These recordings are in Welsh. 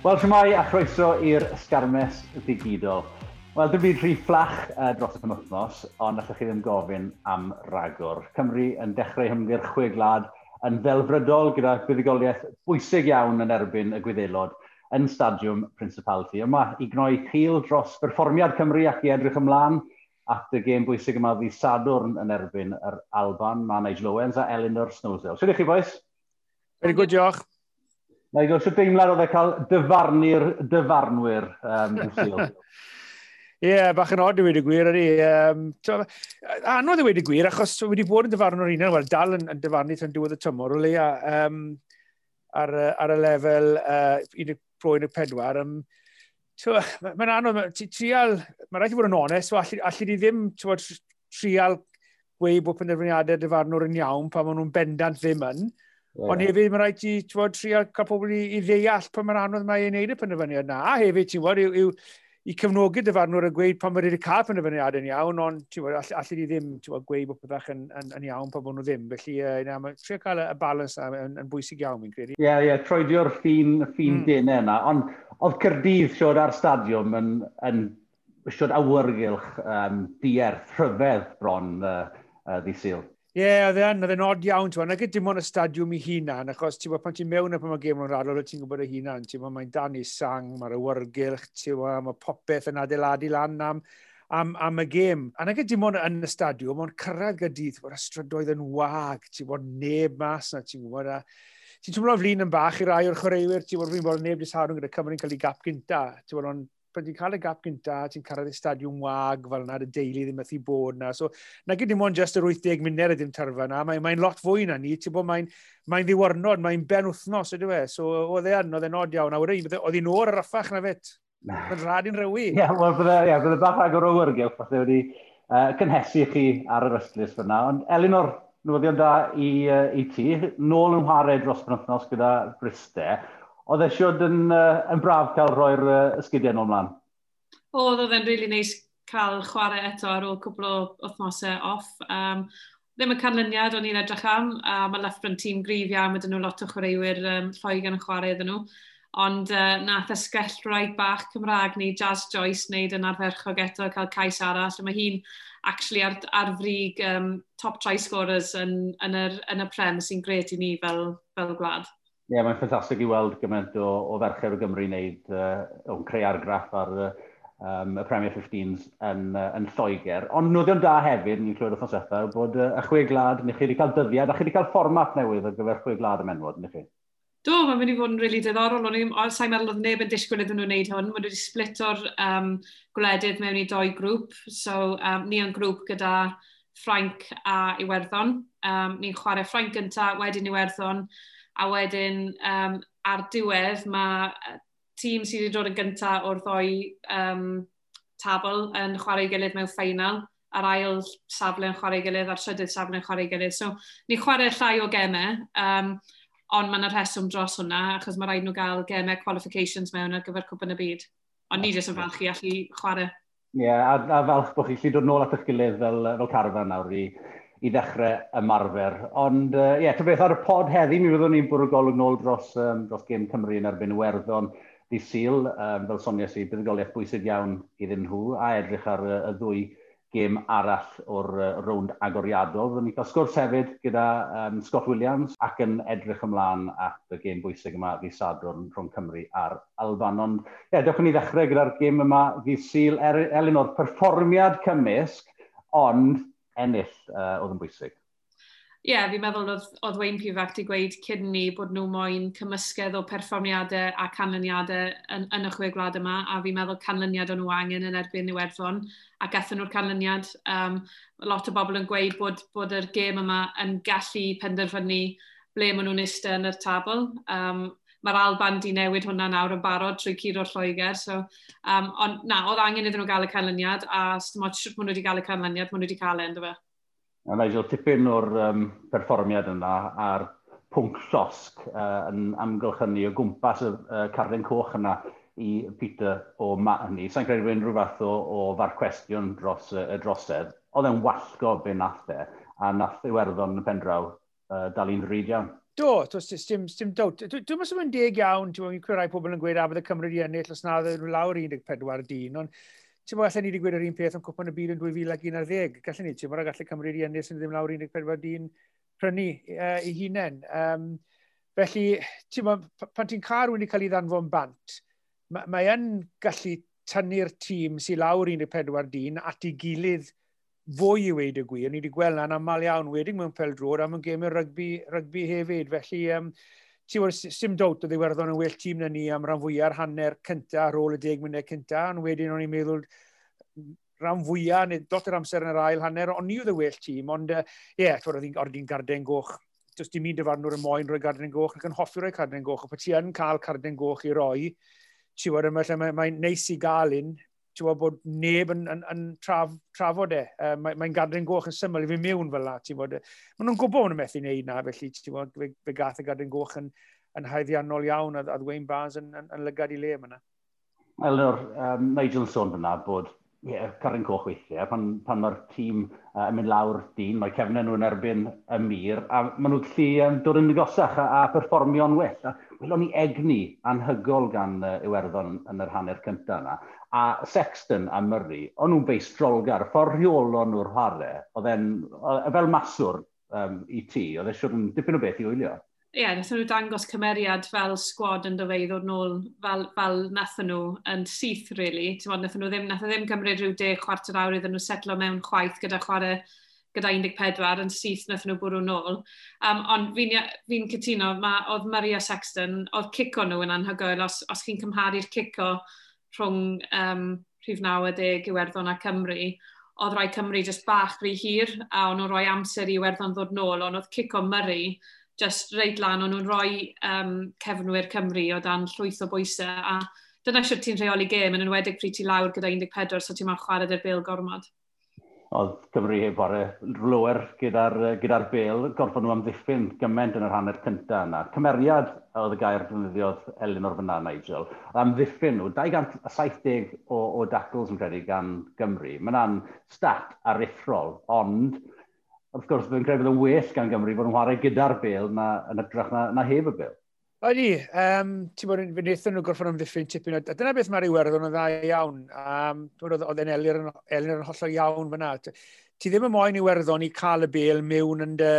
Wel, siwmai a chroeso i'r sgarmes ddigidol. Wel, dim byd rhy fflach uh, dros y penwthnos, ond allwch chi ddim gofyn am ragor. Cymru yn dechrau hymgyrch chwe glad yn ddelfrydol gyda buddigoliaeth bwysig iawn yn erbyn y gwyddelod yn Stadiwm Principality. Yma i gnoi cil dros berfformiad Cymru ac i edrych ymlaen at y gêm bwysig yma ddi Sadwrn yn erbyn yr Alban. Mae Nigel Owens a Eleanor Snowsdale. Sut ydych chi, boes? Very good, diolch. Na i gael sy'n deimlad oedd e cael dyfarnu'r dyfarnwyr um, Ie, yeah, bach yn od i wedi gwir, ydy. Um, anodd i wedi gwir, achos wedi bod yn dyfarnu'r unan, wel, dal yn, yn dyfarnu tan diwedd y tymor, o leia, um, ar, ar y lefel uh, 14. Um, Mae'n anodd, mae'n trial, mae'n rhaid i fod yn onest, so allu, allu di ddim trial gweud bod penderfyniadau dyfarnwr yn iawn pan maen nhw'n bendant ddim yn. Ond hefyd, mae'n rhaid ti twod, trio cael pobl i, i ddeall pan mae'n anodd mae ei wneud y penderfyniad yna. A hefyd, ti'n gwybod, yw, yw i cefnogi dyfarnwr yn gweud pan mae wedi cael penderfyniad yn iawn, ond ti'n gwybod, allu di ddim bod, gweud bod pethach yn, yn, yn iawn pan bod nhw ddim. Felly, uh, na, mae trio cael y balans yn, yn, yn bwysig iawn, mi'n credu. Ie, yeah, ie, yeah, troedio'r ffin, ffin mm. denau yna. Ond oedd Cyrdydd siod ar stadiwm yn, yn siod awyrgylch um, dierth rhyfedd bron uh, uh, ddisil. Ie, yeah, oedd e'n, oedd e'n od iawn, ti'n ac dim ond y stadiwm i hunan, achos ti'n pan ti'n mewn a pan mae gêm yn rhaid, ti'n gwybod y hunan, ti'n mae'n dan i sang, mae'r awyrgylch, ti'n mae popeth yn adeiladu lan am, am, am y gêm. A nag dim ond yn y stadiwm, ond cyrraedd gydydd, bod y strydoedd yn wag, ti'n bod neb mas na, ti'n gwybod, a ti'n teimlo flin yn bach i rai o'r chwaraewyr, ti'n bod fi'n bod neb jyst harwn gyda Cymru'n cael ei gap gynta, ti'n bod ond pan ti'n cael y gap gynta, ti'n cyrraedd y stadiwm wag fel yna, y deulu ddim methu bod yna. So, na gyd dim ond just yr 80 munud ydy'n tyrfa yna, mae'n mae lot fwy na ni, ti'n bod mae'n mae ddiwrnod, mae'n ben wythnos, ydy we. So, oedd e yn, oedd e'n od iawn, a wedi, oedd hi'n o'r raffach na fet. Mae'n rhad i'n rhywi. Ie, yeah, wel, bydde, yeah, bydde bach agor o wyrgewch, falle wedi uh, cynhesu chi ar yr ystlus fyna. Ond Elinor, newyddion da i, uh, i ti, nôl yn whare dros penwthnos gyda Briste. Oedd eisiau yn, uh, yn braf cael rhoi'r uh, ysgidiau nôl mlaen? Oedd, oedd e'n rili really neis cael chwarae eto ar ôl cwbl o wythnosau off. Um, ddim y canlyniad o'n i'n edrych am, a mae Loughborough tîm grif iawn, mae dyn nhw lot o chwaraewyr um, Lloegan yn chwarae iddyn nhw. Ond uh, nath e ysgell rhaid bach Cymraeg ni, Jazz Joyce, wneud yn arferchog eto cael cais arall. Mae hi'n actually ar, ar frig um, top try scorers yn, yn, yr, yn y prem sy'n gret i ni fel, fel gwlad. Ie, yeah, mae'n ffantastig i weld gymaint o, o fercher o Gymru wneud, uh, o'n creu argraff ar uh, um, y Premier 15s yn, uh, yn Lloegr. Ond noddion da hefyd, ni'n clywed o eithaf, bod uh, y chwe glad, ni chi wedi cael dyddiad, a chi wedi cael fformat newydd ar gyfer chwe glad y menwod, ni chi? Do, mae'n mynd i fod yn really diddorol. O'n i'n sain meddwl oedd neb yn disgwyl iddyn nhw wneud hwn. Mae wedi splito'r um, gwledydd mewn i doi grŵp. So, um, ni yn grŵp gyda Ffrainc a Iwerddon. Um, ni'n chwarae Ffrainc gyntaf, wedyn Iwerddon. A wedyn um, ar diwedd mae tîm sydd wedi dod yn gyntaf o'r ddoi um, tabl yn chwarae gilydd mewn ffeinal a'r ail safle yn chwarae gilydd a'r trydydd safle yn chwarae gilydd. So, ni chwarae llai o gemau, um, ond mae'n rheswm dros hwnna, achos mae rhaid nhw gael gemau qualifications mewn ar gyfer cwpan y byd. Ond ni jyst yn falch i allu chwarae. Ie, yeah, a, a falch bod chi'n gallu dod nôl at eich gilydd fel, fel carfan nawr i i ddechrau ymarfer. Ond ie, uh, yeah, beth ar y pod heddi, mi fyddwn ni'n bwrw golwg nôl dros, um, dros Gêm Cymru yn erbyn werddon di Sul. Um, fel sonia si, buddugoliaeth bwysig iawn iddyn nhw a edrych ar uh, y ddwy gêm arall o'r uh, rownd agoriadol. Fyddwn ni'n cael sgwrs hefyd gyda um, Scott Williams ac yn edrych ymlaen at y gêm bwysig yma ddi sadwrn rhwng Cymru a'r Alban. Ond ie, yeah, dewch ni ddechrau gyda'r gêm yma ddi syl. Er, Elin o'r perfformiad cymysg, ond ennill uh, oedd yn bwysig. Ie, yeah, fi'n meddwl oedd, oedd Wayne Pivac wedi gweud cyn ni bod nhw moyn cymysgedd o perfformiadau a canlyniadau yn, yn y chwe gwlad yma, a fi'n meddwl canlyniad o'n nhw angen yn erbyn Iwerddon, a gathen nhw'r canlyniad. Um, lot o bobl yn gweud bod, bod yr gêm yma yn gallu penderfynu ble maen nhw'n eistedd yn yr tabl. Um, mae'r Alban di newid hwnna nawr yn barod trwy curo'r Lloegr. So, um, ond na, oedd angen iddyn nhw gael y canlyniad, a dim ond siwt maen nhw wedi cael y canlyniad, maen nhw wedi cael e, ynddo fe. A Nigel, tipyn o'r um, perfformiad yna a'r pwnc llosg uh, yn amgylchynu o gwmpas y uh, carden coch yna i Peter o ma hynny. Sa'n credu bod unrhyw fath o, o far cwestiwn dros y drosedd. Oedd e'n wallgo be nath e, a nath Iwerddon yn pendraw uh, dal i'n rhyd iawn. Do, to, dim, dim, dawt. Dwi'n meddwl yn deg iawn, ti'n meddwl, rhai pobl yn gweud a bydd y Cymru di ennill os na ddyn nhw lawr 14 dyn, ond ti'n meddwl, allan ni wedi gweud yr un peth am cwpan y byd yn 2011, gallen ni, ti'n meddwl, gallu Cymru di ennill sy'n ddim lawr 14 dyn prynu uh, i hunain. Um, felly, ti'n meddwl, pan ti'n car wedi cael ei ddanfo'n bant, mae, mae yn gallu tynnu'r tîm sy'n lawr 14 dyn at ei gilydd fwy i weid y gwir. Ni wedi gweld na'n aml iawn wedyn mewn fel drwy'r am yn gemau rygbi, rygbi hefyd. Felly, um, ti'n gwybod, sim dowt o ddiwerddon yn well tîm na ni am ran fwyaf hanner cynta ar ôl y deg munud cynta. Ond wedyn o'n i'n meddwl rhan fwyaf, neu dot yr amser yn yr ail hanner, ond ni oedd y well tîm. Ond ie, uh, yeah, oedd hi'n garden goch does dim un dyfarnwr yn moyn rhoi garden goch ac yn hoffi rhoi garden goch, o pa ti yn cael garden goch i roi, ti'n gwybod, mae'n mae, mae neis i gael un, ti'n bod neb yn, yn, yn traf, trafod e. Uh, Mae'n mae, mae goch yn syml i fi mewn fel la. ti'n bod. Maen nhw'n gwybod maen nhw'n methu wneud na, felly ti'n bod, fe, fe gath y gadrin goch yn, yn haeddiannol iawn a, a Dwayne Barnes yn, yn, yn lygad i le yma. Elinor, um, Nigel sôn fyna bod yeah, Carin Coch weithiau, pan, pan mae'r tîm uh, yn mynd lawr dyn, mae cefnau nhw'n erbyn y mir, a maen nhw'n gallu um, dod yn negosach a, a perfformio'n well. A, welon ni egni anhygol gan uh, Iwerddon yn yr hanner cyntaf yna. A Sexton a Murray, o'n nhw'n beistrolgar, ffordd rheolon nhw'r hare, oedd e'n, fel maswr um, i ti, oedd e siwr yn dipyn o beth i wylio. Ie, yeah, wnaethon nhw dangos cymeriad fel sgwad yn dyfei ddod nôl fel, fel nathon nhw yn syth, really. Ti'n nathon nhw ddim, nath e ddim cymryd rhyw de chwarter awr iddyn nhw setlo mewn chwaith gyda chwarae gyda 14 yn syth nathyn nhw bwrw nôl. Um, ond fi'n fi, cytuno, ma, oedd Maria Sexton, oedd cico nhw yn anhygoel, os, os chi'n cymharu'r cico rhwng um, rhif 90 Iwerddon a Cymru, oedd rhai Cymru just bach rhy hir, a o'n nhw'n rhoi amser i Iwerddon ddod nôl, ond oedd cico Murray just reid lan, o'n nhw'n rhoi um, cefnwyr Cymru o dan llwyth o bwysau, a dyna siwr ti'n rheoli gêm yn enwedig pryd ti lawr gyda 14, so ti'n ma'n chwarae dy'r bil gormod oedd Cymru heb ware lower gyda'r gyda bel, gorfod nhw amddiffyn gymaint yn yr hanner cyntaf yna. Cymeriad oedd y gair defnyddiodd Elin o'r fyna Nigel, amddiffyn nhw 270 o, o dacls yn credu gan Gymru. Mae'n stat aruthrol, ond wrth gwrs, byddai'n credu bod yn well gan Gymru fod yn chwarae gyda'r bel na, yn ytrach na, na heb y bel. Oeddi, um, ti'n bod yn wnaethon nhw gorffen amddiffyn tipyn, a dyna beth mae'r iwerdd yn dda iawn. Um, oedd yn Elin yn hollol iawn fyna. Ti ddim yn moyn iwerddon i cael y bel mewn yn dy,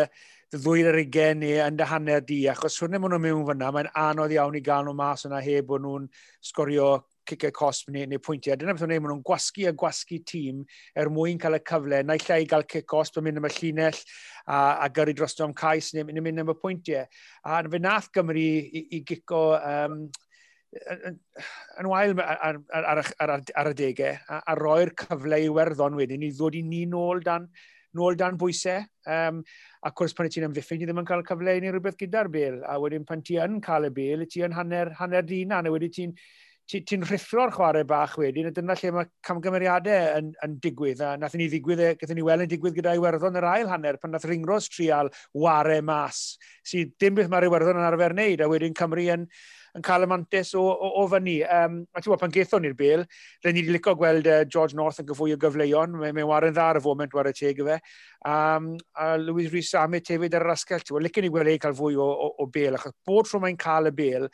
dy ddwyr ar ugen neu yn dy hanner di, achos hwnna maen nhw'n mewn fyna, mae'n anodd iawn i gael nhw mas yna heb bod nhw'n sgorio cicau cosp neu, neu pwyntiau. Dyna beth o'n ei maen nhw'n gwasgu a gwasgu tîm er mwyn cael y cyfle. Naill ai gael cic cosp yn mynd am y llinell a, a gyrru dros am cais neu, neu mynd am y pwyntiau. A fe nath Gymru i, i gico um, yn wael ar, ar, ar, ar, ar y degau a, a roi'r cyfle i werddon wedyn i ddod i ni nôl dan nôl dan bwysau. Um, a cwrs pan y ti'n amddiffyn, ti ddim yn cael cyfle i ni rhywbeth gyda'r bel. A wedyn pan ti yn cael y bel, ti yn hanner, hanner dina. a wedyn ti'n ti'n ti rhiffro'r chwarae bach wedyn, a dyna lle mae camgymeriadau yn, yn digwydd, a nath ni ddigwydd, e, gathen ni weld yn digwydd gyda Iwerddon yr ail hanner, pan nath Ringros trial ware mas, sydd dim beth mae'r Iwerddon yn arfer wneud, a wedyn Cymru yn, yn cael y mantis o, o, o fyny. Um, a ti'n gwybod, pan gethon ni'r bil, le ni wedi licio gweld uh, George North yn gyfwy o gyfleuon, mae'n mae warren dda ar y foment war y teg y fe. Um, a Louis Rhys Amit hefyd ar yr asgell, ti'n gwybod, licio ni gweld ei cael fwy o, o, o bel, achos bod tro mae'n cael y bel,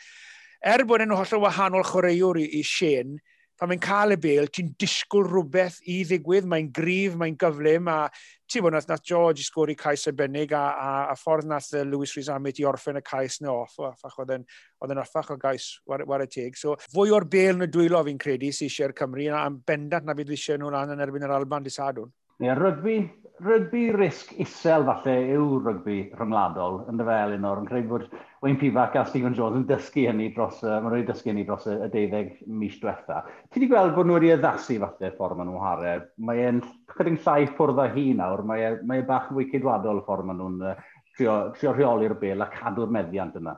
er bod e'n hollol wahanol chwaraewr i, i Shane, pan mae'n cael y bel, ti'n disgwyl rhywbeth i ddigwydd, mae'n grif, mae'n gyflym, a ti'n bod nath, nath George i sgwr cais arbennig, a, a, a ffordd nath Lewis Rhys Amit i orffen y cais na off, affach oedd yn affach o gais war, war y teg. So, fwy o'r bel yn y dwylo fi'n credu sy'n eisiau'r Cymru, a am bendant na bydd eisiau nhw'n lan yn erbyn yr Alban di sadwn. Ie, yeah, rygbi rygbi risg isel falle yw rygbi rhyngwladol yn dyfel un o'r yn credu bod Wayne Pivac a Stephen Jones yn dysgu hynny dros, uh, maen nhw dysgu hynny dros y, y deuddeg mis diwetha. Ti wedi gweld bod nhw wedi addasu falle ffordd maen nhw'n harau. Mae e'n chydig llai ffwrdd â hi nawr, mae e, mae e bach fwy cydwadol y ffordd maen nhw'n uh, trio, trio rheoli'r bel a cadw'r meddiant yna.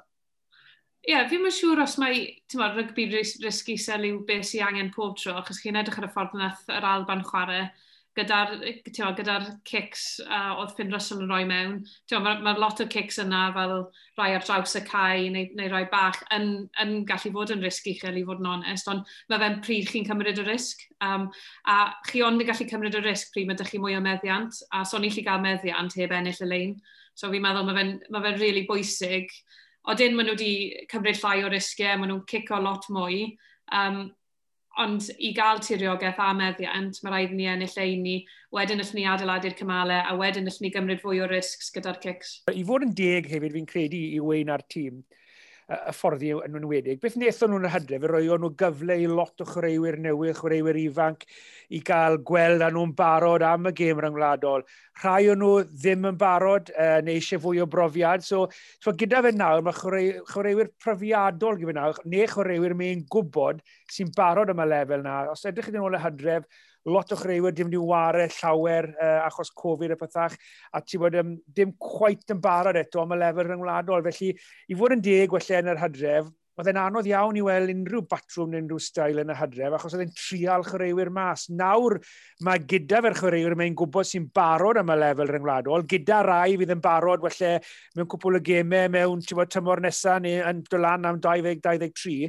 Ie, yeah, fi'n siŵr os mae mod, rygbi risg isel yw beth sy'n angen pob tro, achos chi'n edrych ar y ffordd nath yr Alban chwarae gyda'r gyda, gyda kicks uh, oedd Finn Russell yn rhoi mewn. Mae ma lot o kicks yna fel rai ar draws y cae neu, neu rai bach yn, yn gallu fod yn risg i chi, i fod yn onest, ond mae fe'n pryd chi'n cymryd y risg. Um, a chi ond yn gallu cymryd y risg pryd mae ydych chi mwy o meddiant, a so ni'n lli gael meddiant heb ennill y lein. So fi'n meddwl mae fe'n ma fe really bwysig. Odyn maen nhw wedi cymryd llai o risgiau, maen nhw'n cico lot mwy. Um, Ond i gael tiriogaeth a meddiant, mae rhaid ni ennill ni, wedyn allwn ni adeiladu'r cymalau, a wedyn allwn ni gymryd fwy o risgs gyda'r cics. I fod yn deg hefyd, fi'n credu i wein ar tîm, y fforddi yn enwedig. Beth wnaethon nhw'n y hydref? Roi nhw gyfle i lot o chwaraewyr newydd, chwaraewyr ifanc, i gael gweld a nhw'n barod am y gêm ryngwladol. Rhai o nhw ddim yn barod, uh, neu eisiau fwy o brofiad. So, so gyda fe nawr, mae chwaraewyr profiadol gyda fe nawr, neu chwaraewyr mae'n gwybod sy'n barod am y lefel na. Os edrych chi'n ôl y hydref, lot o chreuwyr dim wedi ware llawer uh, achos Covid a pethach, a ti bod um, dim quite yn barod eto am y lefel rhyngwladol. Felly, i fod yn deg wella yn yr hydref, oedd e'n anodd iawn i weld unrhyw batrwm neu unrhyw stael yn y hydref, achos oedd e'n trial chwaraewyr mas. Nawr mae gyda fe'r chwaraewyr mae'n gwybod sy'n barod am y lefel rhyngwladol, gyda rai fydd yn barod welle mewn cwpl o gemau mewn bod, tymor nesaf neu yn dylan am 2023,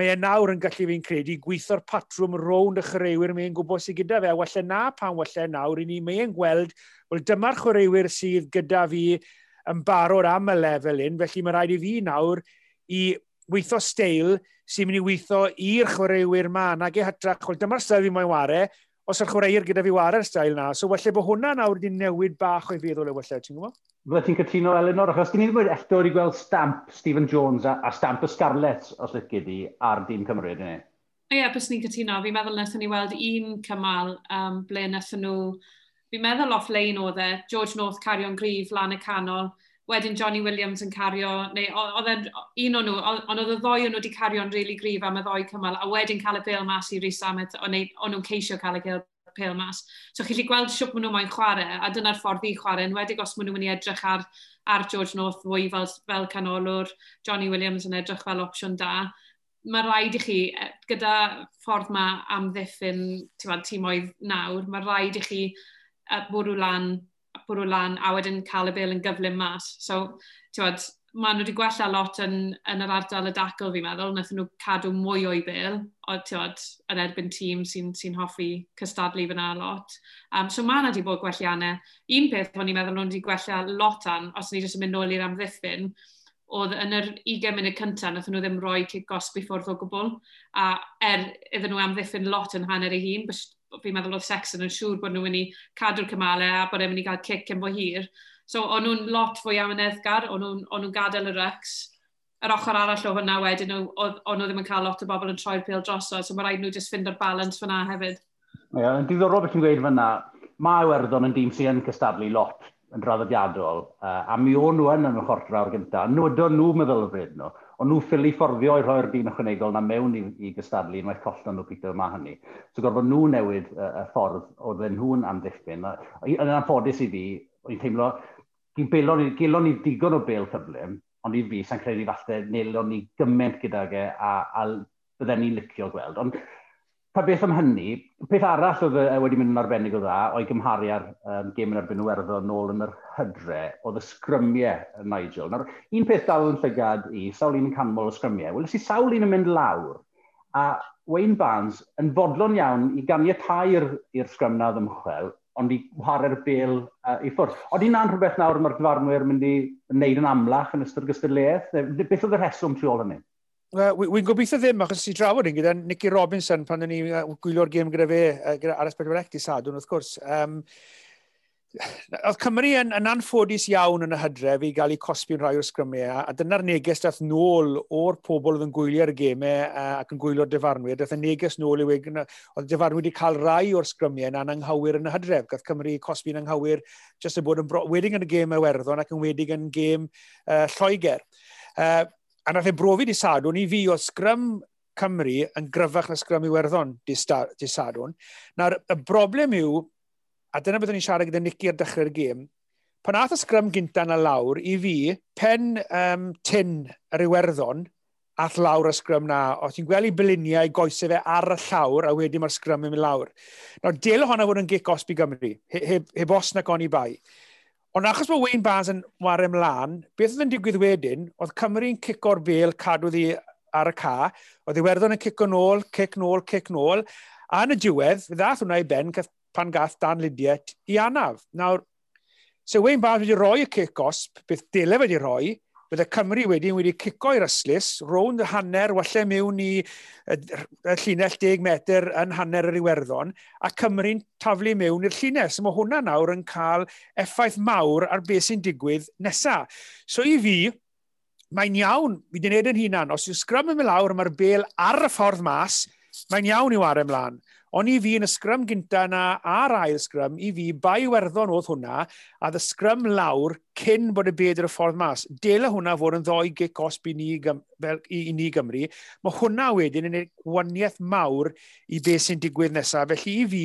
mae e nawr yn gallu fi'n credu gweithio'r patrwm rownd y chwaraewyr mae'n gwybod sydd gyda fe, a welle na pan welle nawr i ni mae'n gweld, wel dyma'r chwaraewyr sydd gyda fi yn barod am y lefel un, felly mae rhaid i fi nawr i weithio steil sy'n mynd i weithio i'r chwaraewyr ma nag e hytrach, chwil, dyma'r stael fi mae'n ware, os yw'r chwaraewyr gyda fi ware'r stael na, so welle bod hwnna nawr wedi newid bach o'i feddwl e welle, ti'n gwybod? Fydde ti'n cytuno, Eleanor, achos gen i ddim wedi eto wedi gweld stamp Stephen Jones a, a stamp y Scarlett, os ydych gyd ar dîm Cymru, dyn ni. Ie, yeah, bys ni'n cytuno. Fi'n meddwl nes ni weld un cymal um, ble nes nhw... Fi'n meddwl off-lane oedd e, George North cario'n grif lan y canol, wedyn Johnny Williams yn cario, neu oedd un o'n nhw, ond oedd y ddoi o'n nhw wedi cario'n rili really grif am y ddoi cymal, a wedyn cael y bil mas i Rhys Samet, o'n nhw'n ceisio cael y pêl mas. So chi'n gweld siwp maen nhw mae'n chwarae, a dyna'r ffordd i chwarae, yn wedi os maen nhw'n mynd i edrych ar, ar George North fwy fel, fel canolwr, Johnny Williams yn edrych fel opsiwn da. Mae rhaid i chi, e, gyda ffordd mae amddiffyn tîmoedd nawr, mae rhaid i chi e, bwrw lan bwrw lan, a wedyn cael y bil yn gyflym mas. So, tiwod, maen nhw wedi gwella lot yn, yn yr ardal y dacl fi'n meddwl, wnaethon nhw cadw mwy o'i bil, o, tiwod, yn erbyn tîm sy'n sy hoffi cystadlu fyna lot. Um, so mae yna wedi bod gwelliannau. Un peth o'n i'n meddwl nhw wedi gwella lot an, os ni jyst yn mynd nôl i'r amddiffyn, oedd yn yr 20 munud cyntaf, nath nhw ddim roi cicos ffwrdd o gwbl, a er iddyn nhw amddiffyn lot yn hanner ei hun, fi'n meddwl oedd Sexton yn siŵr bod nhw'n mynd i cadw'r cymalau a bod e'n mynd i gael cic yn fwy hir. So, o'n nhw'n lot fwy am amyneddgar, o'n nhw'n nhw gadael y recs. Yr ochr arall o hwnna wedyn, o'n nhw ddim yn cael lot o bobl yn troi'r pil drosodd, so mae rhaid nhw just fynd o'r balans fyna hefyd. Ie, yeah, yn diddorol beth ti'n gweud fyna, mae werddon yn dîm sy'n yn cystadlu lot yn draddodiadol, uh, a mi o'n nhw yn yn y chortrawr gyntaf, nodon nhw meddwl y meddylfryd nhw. No ond nhw ffili fforddio i rhoi'r dîm ychwanegol na mewn i, i gystadlu unwaith collon nhw Peter yma hynny. So gorfod nhw newid y, y ffordd oedden nhw'n amddiffyn. Yn anffodus i fi, o'n i'n teimlo, gelon ni digon o bel cyflym, ond i fi, sa'n credu falle nelon ni gymaint gydag e a, a bydden ni'n licio gweld. Ond pa beth am hynny, peth arall oedd e wedi mynd yn arbennig o dda o'i gymharu ar um, gêm yn erbyn Iwerddon nôl yn yr hydre, oedd y sgrymiau yn Nigel. Nawr, un peth dal yn llygad i, sawl un yn canmol o sgrymiau, wel, i sawl un yn mynd lawr, a Wayne Barnes yn fodlon iawn i ganiatau'r i'r sgrym na ddymchwel, ond i waharau'r bel uh, i ffwrdd. Ond i'n an rhywbeth nawr mae'r cyfarnwyr mynd i wneud yn amlach yn ystod gystadleuaeth? Beth oedd y rheswm tu ôl hynny? Uh, Wy'n gobeithio ddim, achos i drafod yn gyda Nicky Robinson pan o'n i gwylio'r gêm gyda fe gyda Aras Bedwarec di sadwn, wrth gwrs. Um, Oedd Cymru yn, yn anffodus iawn yn y hydref i gael ei cosbi'n rhai o'r sgrymau, a dyna'r neges dath nôl o'r pobl oedd yn gwylio'r gemau ac yn gwylio'r dyfarnwyr. Dath y neges nôl i wegen, oedd dyfarnwyr wedi cael rai o'r sgrymau na'n anghywir yn y hydref. Gath Cymru cosbi'n anghywir jyst yn bod yn wedig yn y gêm werddon ac yn wedig yn gêm uh, Lloegr. Uh, a nath e brofi di sadwn i fi o sgrym Cymru yn gryfach na sgrym Iwerddon di, sadwn. Nawr, y broblem yw, a dyna byddwn ni'n siarad gyda Nicky ar dechrau'r gêm, pan ath y sgrym gynta na lawr, i fi, pen um, tin yr Iwerddon, ath lawr y sgrym na. O, ti'n gweld i byluniau goesau fe ar y llawr, a wedyn mae'r sgrym yn mynd lawr. Nawr, del ohono fod yn gic osbi Gymru, heb, heb os na goni bai. Ond achos mae Wayne Barnes yn wario ymlaen, beth oedd yn digwydd wedyn, oedd Cymru'n cico'r bel, cadw ddi ar y ca, oedd Iwerddon yn cico nôl, cic nôl, cic nôl, a yn y diwedd, fe ddath hwnna i ben pan gath Dan Lydia i anaf. Nawr, so Wayne Barnes wedi rhoi y cic osb, beth dyle wedi rhoi, Bydd y Cymru wedyn wedi cico i'r yslus, rownd y hanner, walle mewn i y llinell 10 metr yn hanner yr Iwerddon, a Cymru'n taflu mewn i'r llinell. Mae hwnna nawr yn cael effaith mawr ar beth sy'n digwydd nesaf. So i fi, mae'n iawn, fi wedi gwneud yn hunan, os yw sgrym yn mynd lawr, mae'r bel ar y ffordd mas, mae'n iawn i wario ymlaen. Ond i fi yn y sgrym gynta na a'r ail sgrym, i fi bai werddon oedd hwnna, a dy sgrym lawr cyn bod y bed yr y ffordd mas. Dela hwnna fod yn ddoi gic cosb i ni, fel, i, i ni Gymru. Mae hwnna wedyn yn gwaniaeth mawr i beth sy'n digwydd nesaf. Felly i fi,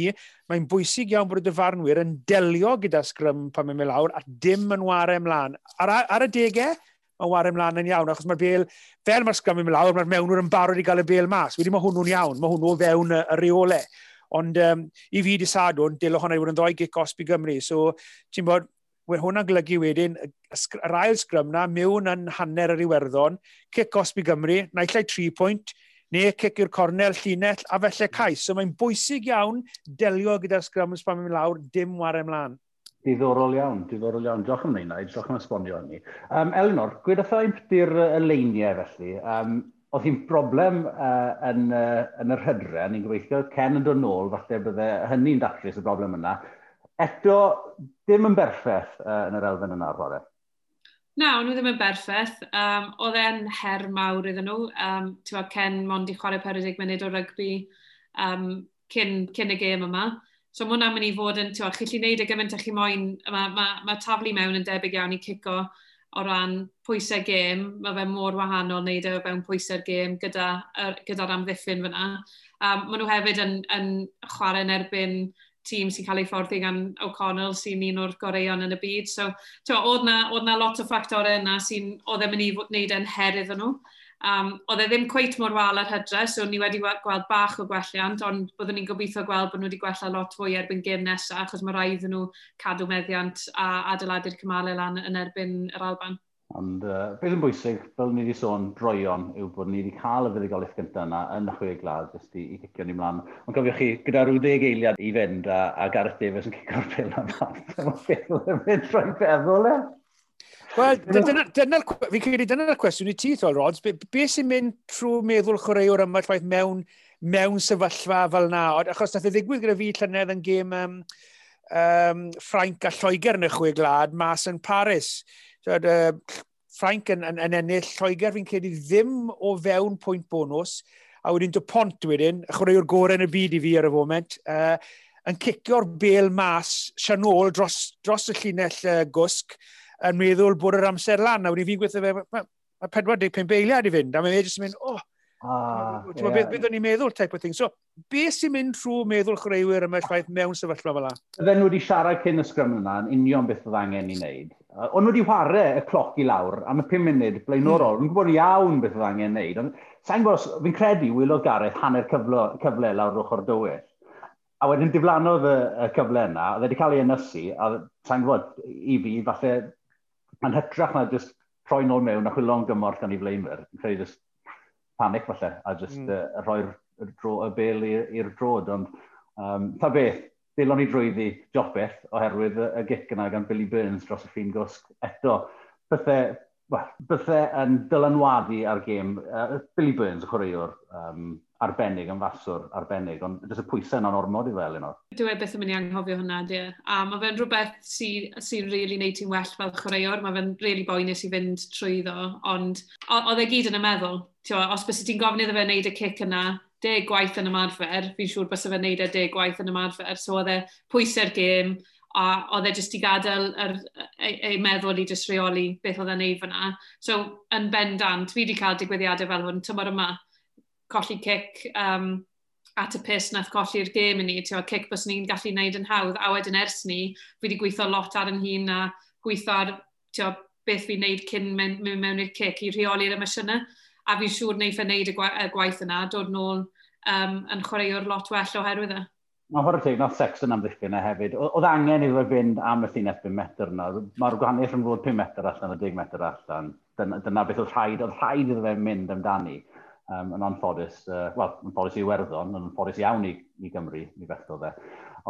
mae'n bwysig iawn bod y dyfarnwyr yn delio gyda sgrym pan mae'n mynd lawr a dim yn warau ymlaen. Ar, ar y degau, yn wario ymlaen yn iawn, achos mae'r bel, fel mae'r sgrym yn mynd lawr, mae'r mewnwyr yn barod i gael y bel mas. Wedi mae hwnnw'n iawn, mae hwnnw fewn y, y reole. Ond um, i fi di sadwn, dilo hwnna i fod yn ddoi gic osbi Gymru. So, ti'n bod, wedi hwnna'n golygu wedyn, yr ail sgrym na, mewn yn hanner yr iwerddon, cic osbi i Gymru, naillai 3 pwynt, neu cic i'r cornel, llinell, a felly cais. So mae'n bwysig iawn delio gyda'r sgrym pan mae'n lawr, dim war ymlaen. Diddorol iawn, diddorol iawn. Diolch am wneud, diolch am esbonio hynny. Um, Elinor, gwedwch i bethau'r y leiniau felly. Um, oedd hi'n broblem uh, yn, uh, yn yr hydre, ni'n gobeithio Ken yn dod nôl, falle bydde hynny'n datrys y broblem yna. Eto, dim yn berffaith uh, yn yr elfen yna, rhore. Na, o'n nhw ddim yn berffaith. Um, oedd e'n her mawr iddyn nhw. Um, Ti'n Ken mond i chwarae 40 munud o rygbi um, cyn, cyn y gêm yma. So mae hwnna'n mynd i fod yn, ti'n chi chi wneud y gymaint ych chi moyn, mae ma, ma taflu mewn yn debyg iawn i cico o ran pwysau gêm, mae fe mor wahanol wneud e o fewn pwysau'r gêm gyda'r gyda, er, amddiffyn fyna. Um, maen nhw hefyd yn, yn chwarae yn erbyn tîm sy'n cael ei fforddi gan O'Connell sy'n un o'r goreion yn y byd. So, oedd na, oedd na lot o ffactorau yna sy'n oedd e'n mynd i wneud e'n herydd yn nhw. Um, oedd e ddim cweit mor wal ar hydre, so ni wedi gweld bach o gwelliant, ond byddwn ni'n gobeithio gweld bod nhw wedi gwella lot fwy erbyn gym nesaf, achos mae rhaid nhw cadw meddiant a adeiladu'r cymalau lan yn erbyn yr Alban. Ond uh, beth yn bwysig, fel ni wedi sôn, droion yw bod ni wedi cael y fuddugoliaeth gyntaf yna yn y chwe glad jyst i, i gicio ni mlaen. Ond cofiwch chi, gyda rhyw ddeg eiliad i fynd a, a Gareth Davies yn cicio'r pil am fath. Mae'n ffeithio yn mynd trwy feddwl e. Wel, dyna'r dyna, fi'n credu dyna'r cwestiwn i ti, Thol Rods. Be, be sy'n mynd trwy meddwl chwaraewr yma llwaith mewn, mewn sefyllfa fel na? Achos nath y ddigwydd gyda fi llynedd yn gêm um, um, Ffrainc a Lloegr yn y chwe glad mas yn Paris. So, uh, Ffrainc yn, yn, yn ennill Lloegr fi'n credu ddim o fewn pwynt bonus. A wedyn dy pont wedyn, y chwaraewr gorau yn y byd i fi ar y foment. Uh, yn cicio'r bel mas, sianol dros, dros y llinell uh, gwsg yn meddwl bod yr amser lan. A wedi fi'n gweithio fe, mae ma 45 eiliad i fynd, a mae'n fe jyst yn mynd, oh, Ah, yeah. beth o'n i'n meddwl type of thing. So, beth sy'n mynd trwy meddwl chreuwyr yma y ffaith mewn sefyllfa fel la? Fydden nhw wedi siarad cyn y sgrym yna yn union beth oedd angen i wneud. Ond nhw wedi chwarae y cloc i lawr am y 5 munud blaenorol. Mm. Yn gwybod iawn beth oedd angen i wneud. Sa'n gwybod, fi'n credu wylo Gareth hanner cyfle, cyfle lawr ochr dywyll. A wedyn diflannodd y, y cyfle yna, oedd wedi cael ei ynysu, a sa'n gwybod, i fi, falle yn hytrach na just troi nôl mewn a chwilo'n gymorth gan ei flaenwyr, yn creu just panic falle, a just mm. uh, rhoi'r dro, y bel i'r drod, ond um, ta beth, dilon ni drwyddi jobeth oherwydd y, y gic yna gan Billy Burns dros y ffin gwsg eto. Bythau, well, bythau yn dylanwadu ar gêm, uh, Billy Burns, y chwaraewr um, arbennig, yn faswr arbennig, ond jyst y pwysau yna'n ormod i fel un o'r. Dwi e beth yn mynd i anghofio hwnna, di. E? A mae fe'n rhywbeth sy'n sy rili really neud ti'n well fel chwaraewr, mae fe'n rili really boenus i fynd trwy trwyddo, ond oedd e gyd yn y meddwl. Tio, os bys ti'n gofyn iddo fe wneud y cic yna, deg gwaith yn ymarfer, fi'n siŵr bys fe'n fe wneud e deg gwaith yn ymarfer, so oedd e pwysau'r gêm, a oedd e jyst i gadael yr, e, ei meddwl i jyst reoli beth oedd e'n neud fyna. So, yn bendant, fi wedi cael digwyddiadau fel hwn tymor yma, colli cic um, at y pus nath colli'r gêm i ni, ti'n cic bys ni'n gallu gwneud yn hawdd, a wedyn ers ni, fi wedi gweithio lot ar yn hun a gweithio ar tio, beth fi'n gwneud cyn mynd mewn, mewn i'r cic i rheoli'r emosiynau, a fi'n siŵr neu fe wneud y gwaith yna, dod nôl um, yn chwaraewr lot well oherwydd e. Mae hwyr teg, nath sex yn amddiffyn e hefyd. Oedd angen iddo fynd am y llinell 5 metr yna. Mae'r gwahaniaeth yn fod 5 metr allan a 10 metr allan. Dyna, dyna beth oedd rhaid, oedd rhaid iddo fe mynd amdani um, yn anffodus, uh, wel, yn ffodus i Werddon, yn ffodus iawn i, i Gymru, mi fetho fe.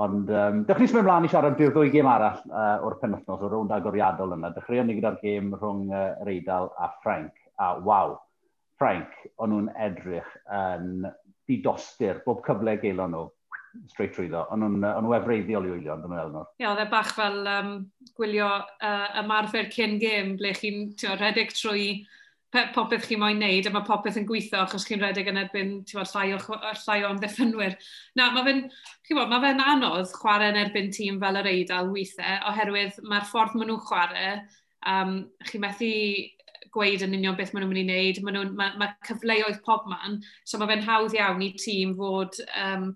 Ond um, dechrau symud ymlaen i siarad byw ddwy gêm arall uh, o'r penwthnos, o'r rownd agoriadol yna. Dechreuon ni gyda'r gêm rhwng uh, Reidal a Frank. A waw, Frank, o'n nhw'n edrych yn didostur, bob cyfle geilon nhw, straight trwy ddo. O'n nhw'n efreiddiol i wylio, ond o'n Elnor. Ie, oedd e bach fel um, gwylio uh, ymarfer cyn gêm, ble chi'n rhedeg trwy popeth chi moyn neud, a mae popeth yn gweithio achos chi'n redeg yn erbyn bod, llai, o, llai o amddiffynwyr. Na, mae fe'n ma fe anodd chwarae yn erbyn tîm fel yr Eidal weithiau, oherwydd mae'r ffordd maen nhw'n chwarae, um, chi'n methu gweud yn union beth maen nhw'n mynd i wneud, mae, nhw, mae, mae cyfleoedd pob man, so mae fe'n hawdd iawn i tîm fod um,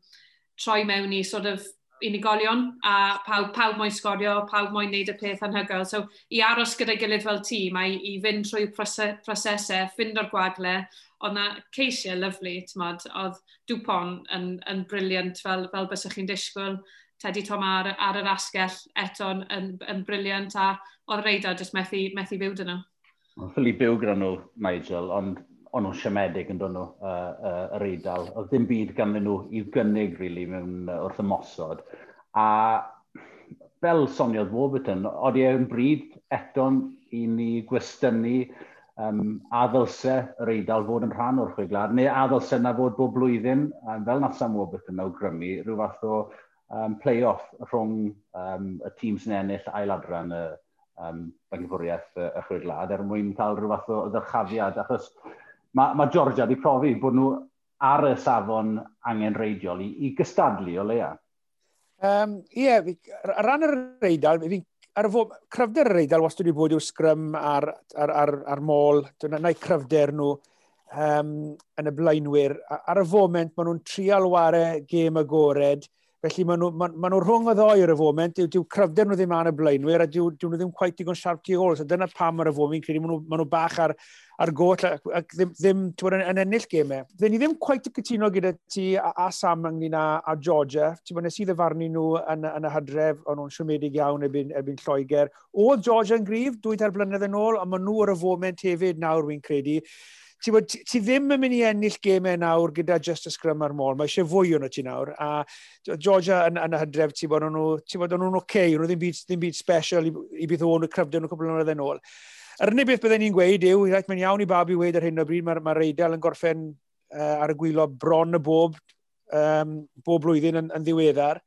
troi mewn i sort of unigolion a pawb, pawb moyn sgorio, pawb moyn neud y peth anhygoel. So i aros gyda'i gilydd fel tîm a i, i fynd trwy proses, prosesau, fynd o'r gwagle, ond na ceisiau lyflu, tymod, oedd Dupont yn, yn briliant fel, fel bysych chi'n disgwyl. Teddy Tom ar, ar yr asgell eto'n yn, yn briliant a o'r reidau jyst methu, methu byw dyn nhw. Ffili byw gyda nhw, Nigel, ond o'n nhw'n siomedig yn dod nhw uh, uh, yr eidl. Oedd ddim byd gan nhw i'w gynnig, really, mewn uh, wrth ymosod. A fel soniodd Warburton, oedd e'n bryd eto'n i ni gwestynu um, a ddylse yr eidl fod yn rhan o'r chwe neu a ddylse na fod bob blwyddyn, um, fel na Sam Warburton awgrymu, rhyw fath o um, play-off rhwng um, y tîm sy'n ennill ailadran y um, bengyfwriaeth y, y chwe er mwyn cael rhyw fath o ddyrchafiad, achos mae, ma Georgia wedi profi bod nhw ar y safon angen reidiol i, i gystadlu o leia. Um, Ie, yeah, ar ran yr reidal, fi'n ar fo, cryfder y reidal wastad wedi bod i'w sgrym ar, ar, ar, ar môl, dyna neu cryfder nhw um, yn y blaenwyr. Ar y foment, maen nhw'n trial ware gêm agored, Felly maen nhw, ma, ma nhw rhwng y ddoi ar y foment, dyw, dyw cryfder nhw ddim ar y blaenwyr a dyw, dyw nhw ddim quite digon siarp tu ôl. So dyna pam ar y foment, credu maen nhw, ma nhw bach ar, ar goll ac, ac ddim, ddim twyr, yn, yn ennill gemau. Dyn ni ddim quite y cytuno gyda ti a, a Sam ynglyn â a Georgia. Ti'n bod nes i ddyfarnu nhw yn, yn y hydref, ond nhw'n siomedig iawn erbyn, erbyn Lloegr. Oedd Georgia yn grif, dwy tair blynedd yn ôl, ond maen nhw ar y foment hefyd nawr, wy'n credu ti, bod, ti, ti ddim yn mynd i ennill gemau nawr gyda just y scrum ar môl. Mae eisiau fwy o'n ti nawr. A Georgia yn, yn y hydref, ti bod nhw'n bod nhw'n oce, okay, nhw ddim byd, ddim byd special i, i bydd o'n y cryfdau nhw'n cwbl yn oedd ôl. Yr unig beth byddwn ni'n gweud yw, rhaid mae'n iawn i babi weid ar hyn o bryd, mae'r ma reidel yn gorffen uh, ar y gwylo bron y bob, um, bob blwyddyn yn, yn ddiweddar.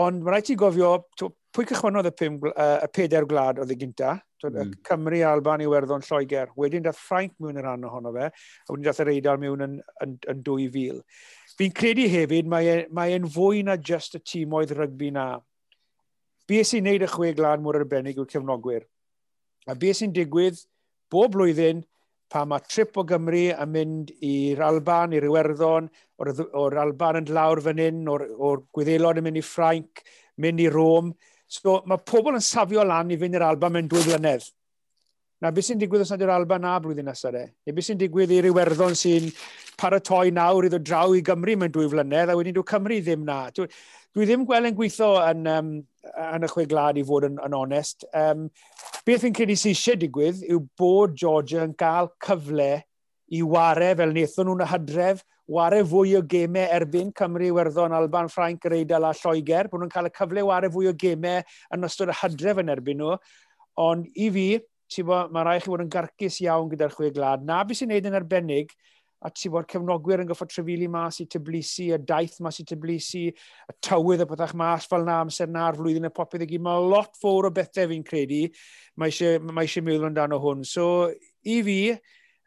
Ond mae rhaid ti gofio, pwy cychwynodd y, pum, uh, y peder gwlad oedd y gynta, Mm. Cymru Alban i werddon Lloegr. Wedyn dath Ffrainc mewn yr rhan ohono fe, a wedyn dath yr Eidal mewn yn, yn, yn 2000. Fi'n credu hefyd mae e, e'n mae e fwy na just y tîm oedd rygbi na. Be sy'n neud y chwe glad mor arbennig yw'r cefnogwyr. A be sy'n digwydd bob blwyddyn pa mae trip o Gymru yn mynd i'r Alban, i'r Iwerddon, o'r, or Alban yn lawr fan hyn, o'r, or Gwyddelod yn mynd i Ffrainc, mynd i Rome, So mae pobl yn safio lan i fynd i'r Alba mewn dwy flynedd. Na beth sy'n digwydd os nad yw'r Alba na blwyddyn nesaf e? Neu beth sy'n digwydd i'r Iwerddon sy'n paratoi nawr i ddod draw i Gymru mewn dwy flynedd a wedyn dyw Cymru ddim na. Dwi, dwi ddim gweld yn gweithio yn, um, yn y chwe glad i fod yn, yn onest. Um, beth fi'n credu sy'n eisiau digwydd yw bod Georgia yn cael cyfle i ware fel wnaethon nhw'n y hydref ware fwy o gemau erbyn Cymru, Werddon, Alban, Ffrainc, Reidal a Lloegr, bod nhw'n cael y cyfle ware fwy o gemau yn ystod y hydref yn erbyn nhw. Ond i fi, ti'n mae rhaid chi fod yn garcus iawn gyda'r chwe glad. Na beth sy'n neud yn arbennig, a ti bod cefnogwyr yn goffo trefili mas i tyblisi, y daith mas i tyblisi, y tywydd y byddach mas fel na amser na'r flwyddyn y popeth i gyd. Mae lot fawr o bethau fi'n credu, mae eisiau ma meddwl amdano hwn. So, i fi,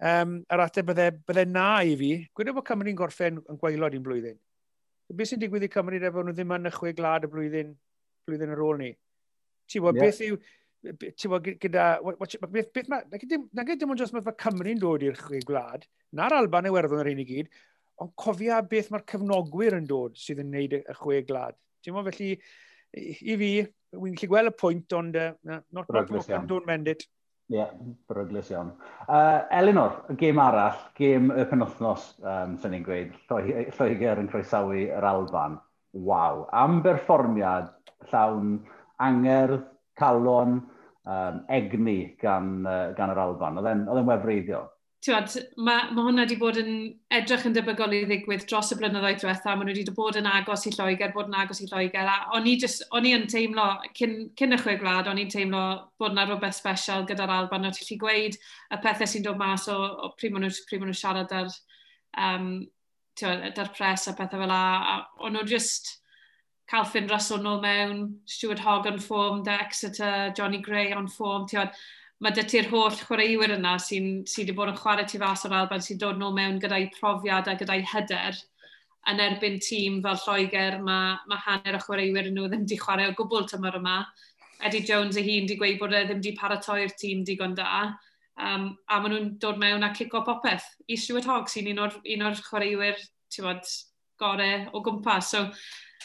um, yr ateb bydde, bydde na i fi, gwneud bod Cymru'n gorffen yn gwaelod i'n blwyddyn. Beth sy'n digwydd i Cymru efo nhw ddim yn ychwe glad y blwyddyn, blwyddyn ar ôl ni? Ti'n yeah. beth yw, ti'n bod gyda, beth, beth ma, na gyd dim ond jyst mae Cymru'n dod i'r chwe gwlad, na'r Alban Iwerddon yr un i gyd, ond cofia beth mae'r cefnogwyr yn dod sydd yn gwneud y chwe glad. Ti'n bod felly, i fi, wy'n gallu gweld y pwynt, ond uh, not, not, not, not, not, not, not, not, Ie, yeah, bryglis iawn. Uh, Elinor, gêm arall, gêm y penwthnos, um, sy'n ni'n gweud, Lloegr yn croesawu yr Alban. Waw, am berfformiad llawn angerdd, calon, um, egni gan, uh, gan yr Alban. Oedd e'n wefreiddiol? Tywad, mae, mae hwnna wedi bod yn edrych yn debygol i ddigwydd dros y blynyddoedd diwetha. Maen nhw wedi bod yn agos i Lloegr, bod yn agos i Lloegr. A o'n i, just, o'n i yn teimlo, cyn, cyn y chwe gwlad, o'n i'n teimlo bod yna rhywbeth special gyda'r Alban. O'n ti'n gweud y pethau sy'n dod mas o, o pryd maen nhw, nhw siarad ar, um, tywad, ar pres a pethau fel la. A o'n nhw just cael Finn Russell nôl mewn, Stuart Hogg on form, De Exeter, Johnny Gray on form. Tywad, mae dy ti'r holl chwaraewyr yna sy'n sy wedi bod yn chwarae tu fas o'r Alban sy'n dod nôl mewn gyda'i profiad a gyda'i hyder yn erbyn tîm fel Lloegr, mae, mae hanner o chwaraewyr nhw ddim wedi chwarae o gwbl tymor yma. Eddie Jones ei hun wedi gweud bod e ddim wedi paratoi'r tîm digon da. Um, a maen nhw'n dod mewn a cico popeth. I Stuart Hogg sy'n un o'r, un or chwaraewyr bod, gore o gwmpas. So,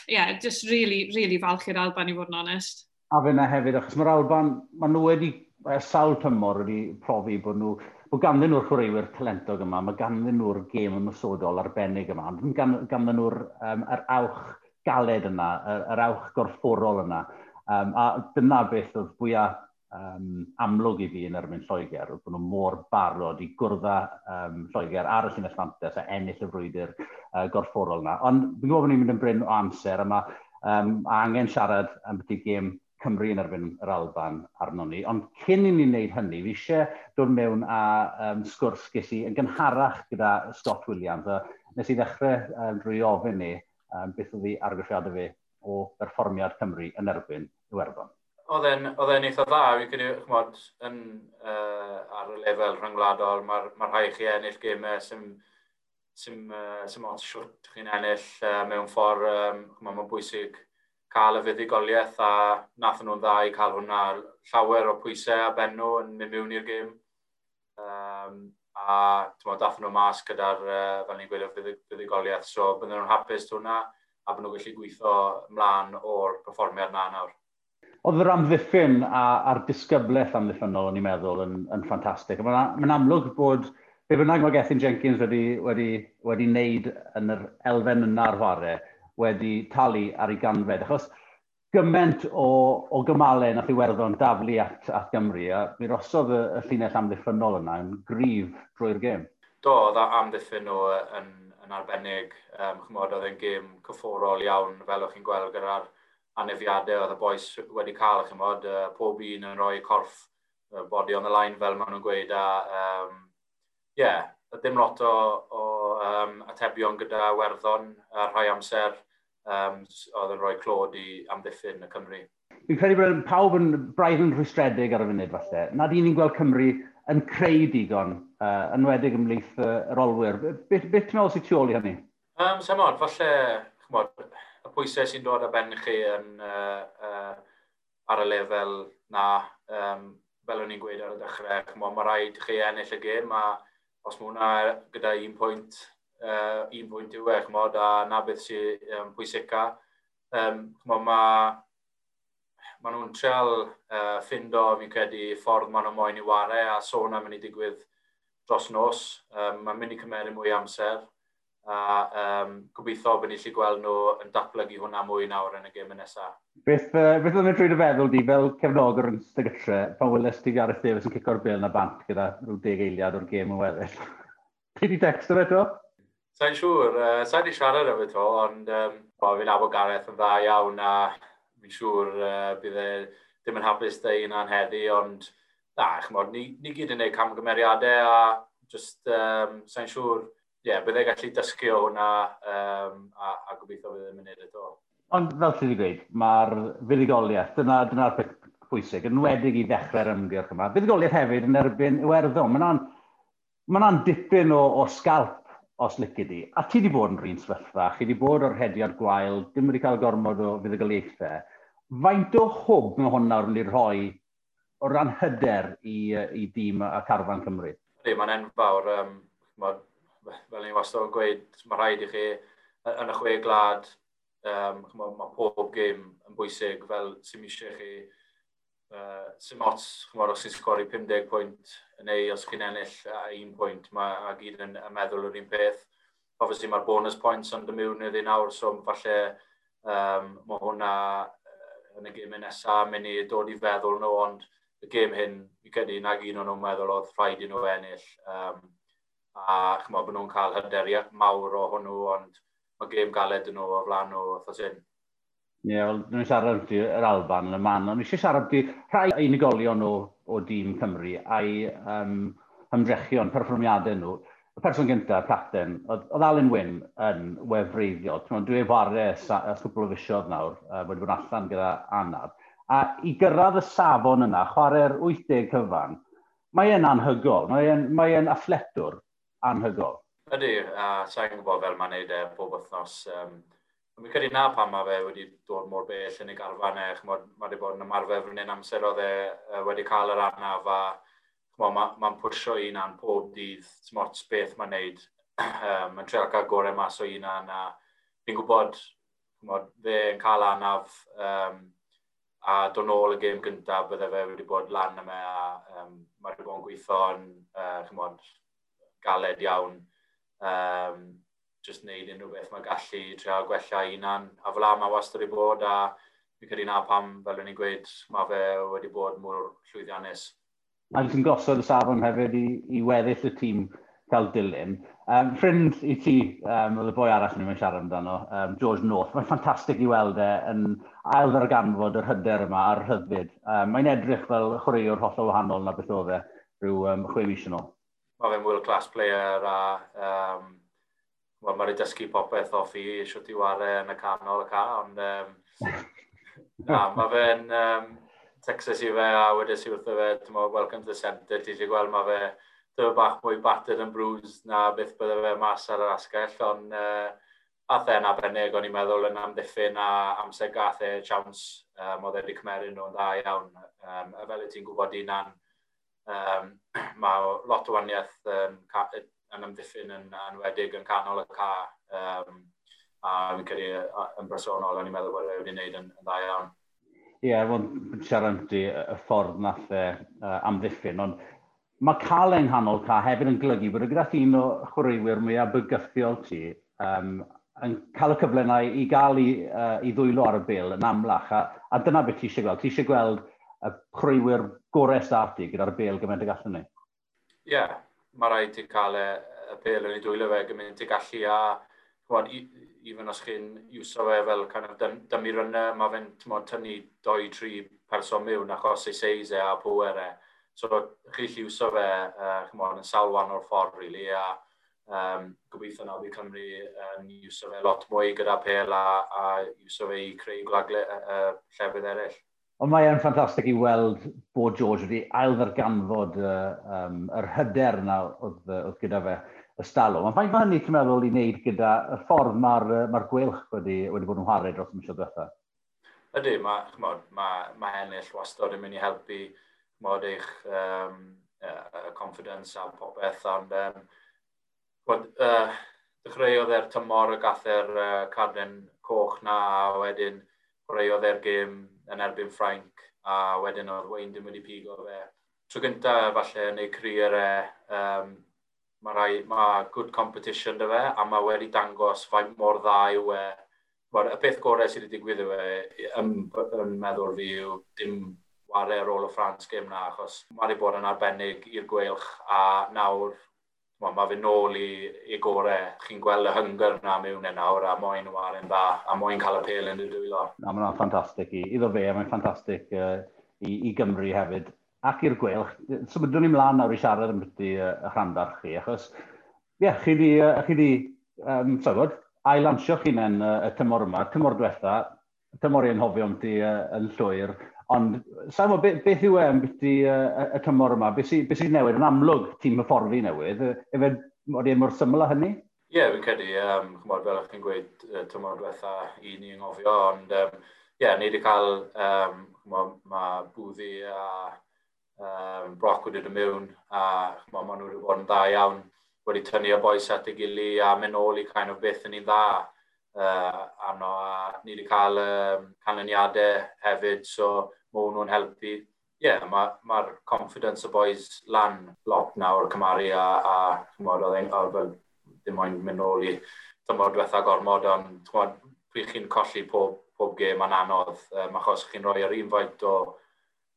yeah, just really, really falch i'r Alban i fod yn onest. A fyna hefyd, achos mae'r Alban, maen nhw wedi ers sawl tymor wedi profi bod nhw, bod ganddyn nhw'r chwaraewyr talentog yma, mae ganddyn nhw'r gêm ymwysodol arbennig yma, ond ganddyn nhw'r um, yr awch galed yna, yr, yr awch gorfforol yna. Um, a dyna beth oedd fwyaf um, amlwg i fi yn erbyn Lloegr, oedd bod nhw mor barod i gwrdda um, Lloegr ar y llunell fantes a ennill y frwydr uh, gorfforol yna. Ond fi'n gwybod bod ni'n mynd yn bryn o amser, a mae um, angen siarad am beth i gêm Cymru yn erbyn yr Alban arno ni. Ond cyn i ni wneud hynny, fi eisiau dod mewn a um, sgwrs ges i yn gynharach gyda Scott Williams. A nes i ddechrau um, drwy ofyn ni um, beth oedd ei argyffiadau fi o berfformiad Cymru yn erbyn Iwerddon. Oedd e'n eitha dda, fi gyda, chmod, yn, uh, ar y lefel rhyngwladol, mae'r ma rhai chi ennill gemau sy'n sy'n uh, sy, sy, siwrt chi'n ennill uh, mewn ffordd, um, mae'n bwysig cael y fuddigoliaeth a nath nhw'n dda i cael hwnna llawer o pwysau a benno yn mynd mewn i'r gym. Um, a mod, dath nhw mas gyda'r, uh, fel ni'n gweud, y fuddigoliaeth, so bydden nhw'n hapus hwnna a bydden nhw'n gallu gweithio mlaen o'r perfformiad na nawr. Oedd yr amddiffyn a, a'r disgyblaeth amddiffynol, o'n i'n meddwl, yn, yn ffantastig. Mae'n ma amlwg bod be bynnag mae Gethin Jenkins wedi, wedi, wedi wneud yn yr elfen yna ar chwarae, wedi talu ar ei ganfed. Achos gymaint o, o gymalau nath Iwerddon daflu at, at Gymru, a mi rosodd y, y llinell amddiffynol yna yn gryf drwy'r gêm. Do, oedd amddiffyn nhw yn, yn arbennig. Um, chymod, oedd e'n gêm cyfforol iawn, fel o'ch chi'n gweld gyda'r anefiadau oedd y boes wedi cael, chymod, uh, pob un yn rhoi corff uh, body on the line fel maen nhw'n gweud, a um, yeah, ddim lot o, o um, atebion gyda werddon a rhai amser um, oedd yn rhoi clod i amddiffyn y Cymru. Fi'n credu bod pawb yn braidd yn rhwystredig ar y funud falle. Nad un ni'n gweld Cymru yn creu digon, uh, enwedig ymlaeth uh, yr olwyr. Beth, beth ti'n meddwl sy'n tu ôl i hynny? Um, Samod, falle chmod, y pwysau sy'n dod â ben chi yn, uh, uh, ar y lefel na, um, fel o'n i'n gweud ar y dechrau, chmod, mae rhaid chi ennill y gêm a os mae hwnna gyda un pwynt uh, un pwynt yw e, chmod, a na beth sy'n um, pwysica. Um, chmod, ma, ma nhw'n treol uh, ffindo, fi'n credu, ffordd maen nhw moyn i ware, a sôn am mynd i digwydd dros nos. Um, mae'n mynd i cymeru mwy amser, a um, gobeithio bod ni'n gallu gweld nhw yn datblygu hwnna mwy nawr yn y gym nesaf. Beth, uh, beth oedd yn trwy'n y feddwl di fel cefnogwr yn stygytre pan welest ti Gareth Davies yn cico'r bil na bant gyda rhyw deg eiliad o'r gêm yn weddill? Ti di text fe eto? Sa'n siŵr, uh, sa'n i siarad efo to, ond um, fi'n abod Gareth yn dda iawn a fi'n siŵr uh, bydd e ddim yn hapus dau yna'n heddi, ond na, chymod, ni, ni gyd yn gwneud camgymeriadau a just, um, sa'n siŵr, ie, yeah, bydd e gallu dysgu o hwnna um, a, a gobeithio bydd e'n mynd eto. Ond fel ti wedi gweud, mae'r fuddugoliaeth, dyna'r dyna, peth pwysig, yn wedig i ddechrau'r ymgyrch yma. Fuddugoliaeth hefyd yn erbyn Iwerddon, mae'n ma dipyn o, o scalp os lici di. A ti wedi bod yn rhywun sefyllfa, chi wedi bod o'r hediad gwael, dim wedi cael gormod o fuddugoliaethau. Faint o hwb mae hwnna wrth i rhoi o ran hyder i, i dîm a Carfan Cymru? Ie, mae'n enfawr. Um, ma, fel ni wastad yn gweud, mae rhaid i chi yn y chwe glad, um, mae ma pob gêm yn bwysig fel sy'n eisiau chi Uh, sy'n ots, chymor, os chi'n sgori 50 pwynt, neu os chi'n ennill a un pwynt, mae a gyd yn, yn meddwl yr un peth. Obviously, mae'r bonus points ond y mewn iddi nawr, so falle um, mae hwnna yn y gym nesaf, mynd i dod i feddwl nhw, ond y gêm hyn, i gynnu nag un o'n nhw'n meddwl oedd rhaid i nhw ennill. Um, a chymod bod nhw'n cael hyderiad mawr o hwnnw, ond mae gêm galed yn nhw o flaen nhw, oedd hyn Ie, yeah, wel, dwi'n siarad am yr Alban yn y man, ond eisiau siarad am rhai unigolion o, o dîm Cymru a'i um, hymdrechion, perfformiadau nhw. Y person gyntaf, Capten, oedd Alan Wyn yn wefreiddiol. Dwi ei wario ys cwbl o fisiodd nawr, uh, wedi bod allan gyda Anad. A i gyrraedd y safon yna, chwarae'r 80 cyfan, mae e'n anhygol, mae e'n mae athletwr anhygol. Ydy, a sa'n gwybod fel mae'n neud e bob wythnos. Um, Mi'n credu na pan mae fe wedi dod mor bell yn ei garfan e, Mae wedi bod yn ymarfer fan hyn amser oedd e wedi cael yr arnaf a mae'n ma, ma pwysio unan pob dydd, smot beth mae'n neud. mae'n treol cael gorau mas o un an a fi'n gwybod mod, fe yn cael arnaf um, a dod nôl y gêm gyntaf bydde fe wedi bod lan yma a um, mae wedi bod yn gweithio'n uh, chymod, galed iawn. Um, just wneud unrhyw beth mae gallu trio gwella unan. A fel am, mae wastad i bod a fi credu na pam, fel o'n i'n gweud, mae fe wedi bod mwy llwyddiannus. A ti'n gosod y safon hefyd i, i weddill y tîm cael dilyn. Um, ffrind i ti, um, oedd y boi arall ni'n siarad amdano, um, George North, mae'n ffantastig i weld e yn ail ddarganfod yr hyder yma ar rhyddid. Um, mae'n edrych fel chwaraewr hollol wahanol na beth oedd e rhyw um, chwe mis yn ôl. Mae fe'n world class player a um, wel, mae'n dysgu popeth off i eisiau i wario yn y canol y ca, ond um, na, mae fe'n um, Texas i fe a wedi si wrtho fe, ti'n mo, welcome to the centre, ti eisiau gweld mae fe dyma bach mwy battered yn bruised na beth bydde fe mas ar yr asgell, ond uh, ath e'n abennig, o'n i'n meddwl yn amddiffyn a amser gath e chawns um, oedd e wedi cymeru nhw'n dda iawn. Um, a fel y ti'n gwybod unan, um, mae lot o waniaeth um, yn amddiffyn yn anwedig yn canol y car. Um, a fi'n credu yn bersonol, o'n i'n meddwl bod e wedi wneud yn, yn dda iawn. Ie, er yeah, wel, siarad amddi y ffordd nath e uh, amddiffyn, ond mae cael ein nghanol ca hefyd yn glygu bod y gyda un o chwaraewyr mwyaf bygythiol ti um, yn cael y cyfle yna i gael i, uh, i ddwylo ar y bil yn amlach. A, a dyna beth ti eisiau gweld. Ti eisiau gweld y chwaraewyr gorau staff gyda'r bil gymaint y gallwn ni. Ie, yeah, mae rhaid ti cael e, y, y pel yn ei dwylo fe gymaint i gallu a chwan, even os chi'n iwso fe fel kind of dymu rynnau, mae fe'n tynnu 2-3 person mewn achos ei seis e a pwer e. So chi lli iwso fe uh, on, yn sawl wan o'r ffordd, really, a um, gobeithio na bydd Cymru yn um, iwso fe lot mwy gyda pel a, a iwso fe i creu gwlagle uh, llefydd eraill. Ond mae e'n ffantastig i weld bod George wedi ailddarganfod uh, um, yr hyder yna oedd, oedd gyda fe y stalo. Ond faint mae hynny, ti'n meddwl, i wneud gyda y ffordd mae'r ma gwelch wedi, wedi bod yn chwarae dros y misoedd diwethaf? Ydy, mae ma, ma, ma ennill wastad yn mynd i helpu mod eich um, uh, confidence a popeth, ond um, bod, uh, dechreuodd e'r tymor y gath e'r uh, carden coch na, a wedyn dechreuodd e'r gym yn erbyn Ffrainc, a wedyn oedd Wayne dim wedi pigo fe. Tro gyntaf, falle, yn ei crir e, um, mae rai, mae good competition dy fe, a mae wedi dangos faint mor dda yw e. Wel, y peth gorau sydd wedi digwydd yw e, yn, yn meddwl fi yw dim ware ar ôl y France gym na, achos mae wedi bod yn arbennig i'r gweilch, a nawr mae ma fe nôl i, i gorau. Chi'n gweld y hynger yna mewn e nawr a moyn warin dda a moyn cael y pel yn y dwylo. Na, mae'n ffantastig i. Iddo fe, mae'n ffantastig uh, i, i Gymru hefyd. Ac i'r gwelch, symudwn ni mlaen nawr i siarad ambyti uh, y rhanbarth chi, achos ie, yeah, chi di, uh, chi di um, safod, ailansio chi'n en uh, y tymor yma, tymor diwetha, tymor i'n hofio am ti uh, yn llwyr, Ond, sa'n beth, beth yw e am beth uh, y cymor yma? Beth sy'n sy newid yn amlwg tîm y fforddi newydd? Efe, oedd i'n mor syml â hynny? Ie, yeah, fi'n credu, um, chymod, fel ych chi'n gweud, uh, tymor diwetha i ni yng Ngofio, ond ie, um, yeah, ni wedi cael, um, chymod, mae bwddi a um, broc wedi dod mewn, a chymod, maen nhw wedi bod yn dda iawn, wedi tynnu y boes at ei gili a mynd ôl i kind of beth yn ni'n dda uh, arno, a ni wedi cael um, canlyniadau hefyd, so mae hwnnw'n helpu. Ie, yeah, mae'r ma, confidence y boys lan lot nawr cymaru a, a chymod, oedd a fel dim ond mynd nôl i dymor diwetha gormod, ond chymod, pryd chi'n colli pob, pob gêm yn anodd, um, achos chi'n rhoi yr un faint o,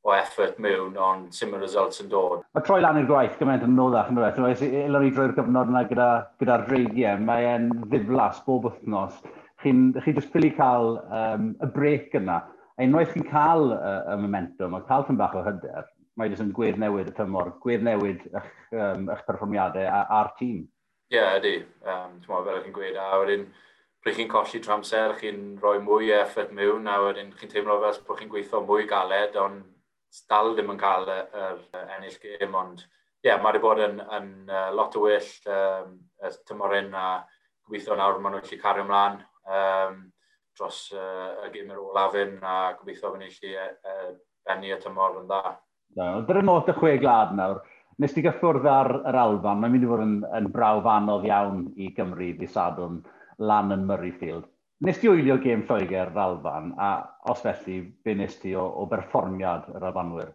o effort mewn, ond sy'n mynd results yn dod. Mae troi lan i'r gwaith gymaint yn anoddach, yn dweud, elon i drwy'r gyfnod yna gyda'r gyda, gyda reigiau, mae'n ddiflas bob wythnos. Chi'n chi just ffili cael um, y brec yna a unwaith chi'n cael y, y momentum, a cael tyn bach o hyder, mae jyst yn gwedd newid y tymor, gwedd newid eich, um, eich perfformiadau a'r tîm. Ie, yeah, ydy. Um, ti'n meddwl, fel chi'n gweud, a wedyn, pryd chi'n colli tramser, chi'n rhoi mwy o effort mewn, a wedyn chi'n teimlo fel bod chi'n gweithio mwy galed, ond dal ddim yn cael yr er, ennill gêm, ond ie, yeah, mae wedi bod yn, yn, uh, lot o well um, y tymor hyn, a gweithio nawr maen nhw'n gallu cario ymlaen. Um, dros uh, y gymer o lafyn a gobeithio fy'n eich uh, benni y tymor yn dda. Da, ond ar y not y chwe glad nawr, nes ti gyffwrdd ar yr alban, mae'n mynd i fod yn, yn brawf anodd iawn i Gymru fi sadwn lan yn Murrayfield. Nes ti wylio gêm Lloegr yr alban, a os felly, be nes ti o, o berfformiad yr albanwyr?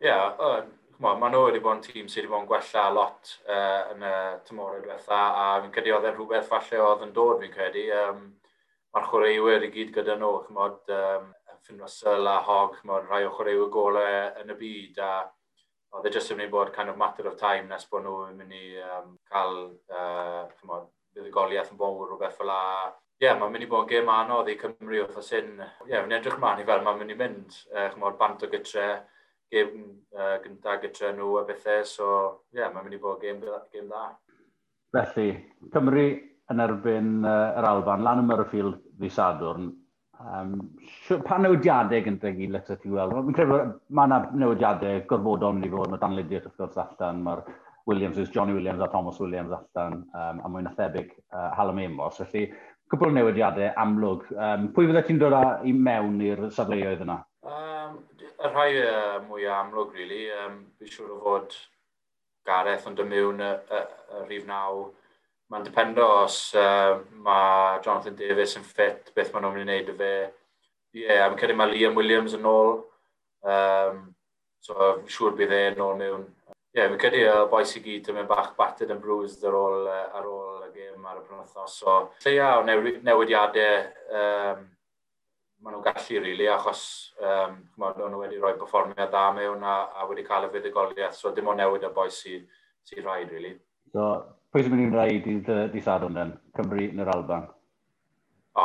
Ie, yeah, uh, maen nhw wedi bod yn tîm sydd wedi bod yn gwella lot uh, yn y tymorau diwetha, a fi'n credu oedd e'n rhywbeth falle oedd yn dod, fi'n credu. Um, mae'r chwaraewyr i gyd gyda nhw, chymod, um, Finn Russell a Hogg, chymod, rhai o chwaraewyr golau yn y byd, a oedd e jyst yn mynd i bod kind of matter of time nes bod nhw yn mynd i um, cael, uh, chymod, fuddugoliaeth yn fawr rhywbeth fel la. ie, yeah, mae'n mynd i bod yn gêm anodd i Cymru wrth os un, ie, yeah, fi'n edrych mlaen i fel mae'n mynd i mynd, uh, chymod, bant o gytre, gêm uh, gyntaf gytre nhw a bethau, so ie, yeah, mae'n mynd i bod gêm, gêm dda. Felly, Cymru yn erbyn uh, yr Alban, lan y Murrayfield ddi Sadwrn. Um, pa newidiadau gyda chi letter ti weld? Fi'n credu mae yna newidiadau gorfodol mynd i fod, mae Dan danludiaeth wrth gwrs allan, mae'r Williams, Williamses, Johnny Williams a Thomas Williams allan, um, a mwy na thebyg uh, Hallam Amos. Felly, cwbl o newidiadau amlwg. Um, pwy fyddai ti'n dod i mewn i'r safleoedd yna? Um, y rhai uh, mwy amlwg, really. Um, Fi'n siŵr o fod Gareth yn dymewn y, y, y, y rhif naw, Mae'n dependo os uh, mae Jonathan Davis yn ffit, beth maen nhw'n mynd i wneud y fe. Ie, yeah, am credu mae Liam Williams yn ôl. Um, so, siŵr bydd e'n ôl mewn. Ie, yeah, fi'n credu y boes i gyd yn mynd bach battered and bruised ar ôl, ar ôl y gêm ar y penwthnos. So, lleia o newidiadau um, maen nhw'n gallu, rili, really, achos um, maen nhw wedi rhoi performiad dda mewn a, a wedi cael y fuddugoliaeth, so dim ond newid y boes sy'n sy rhaid, rili. really. No, Pwy sy'n mynd i'n rhaid i ddi sadwn then? Cymru neu'r Alban? O,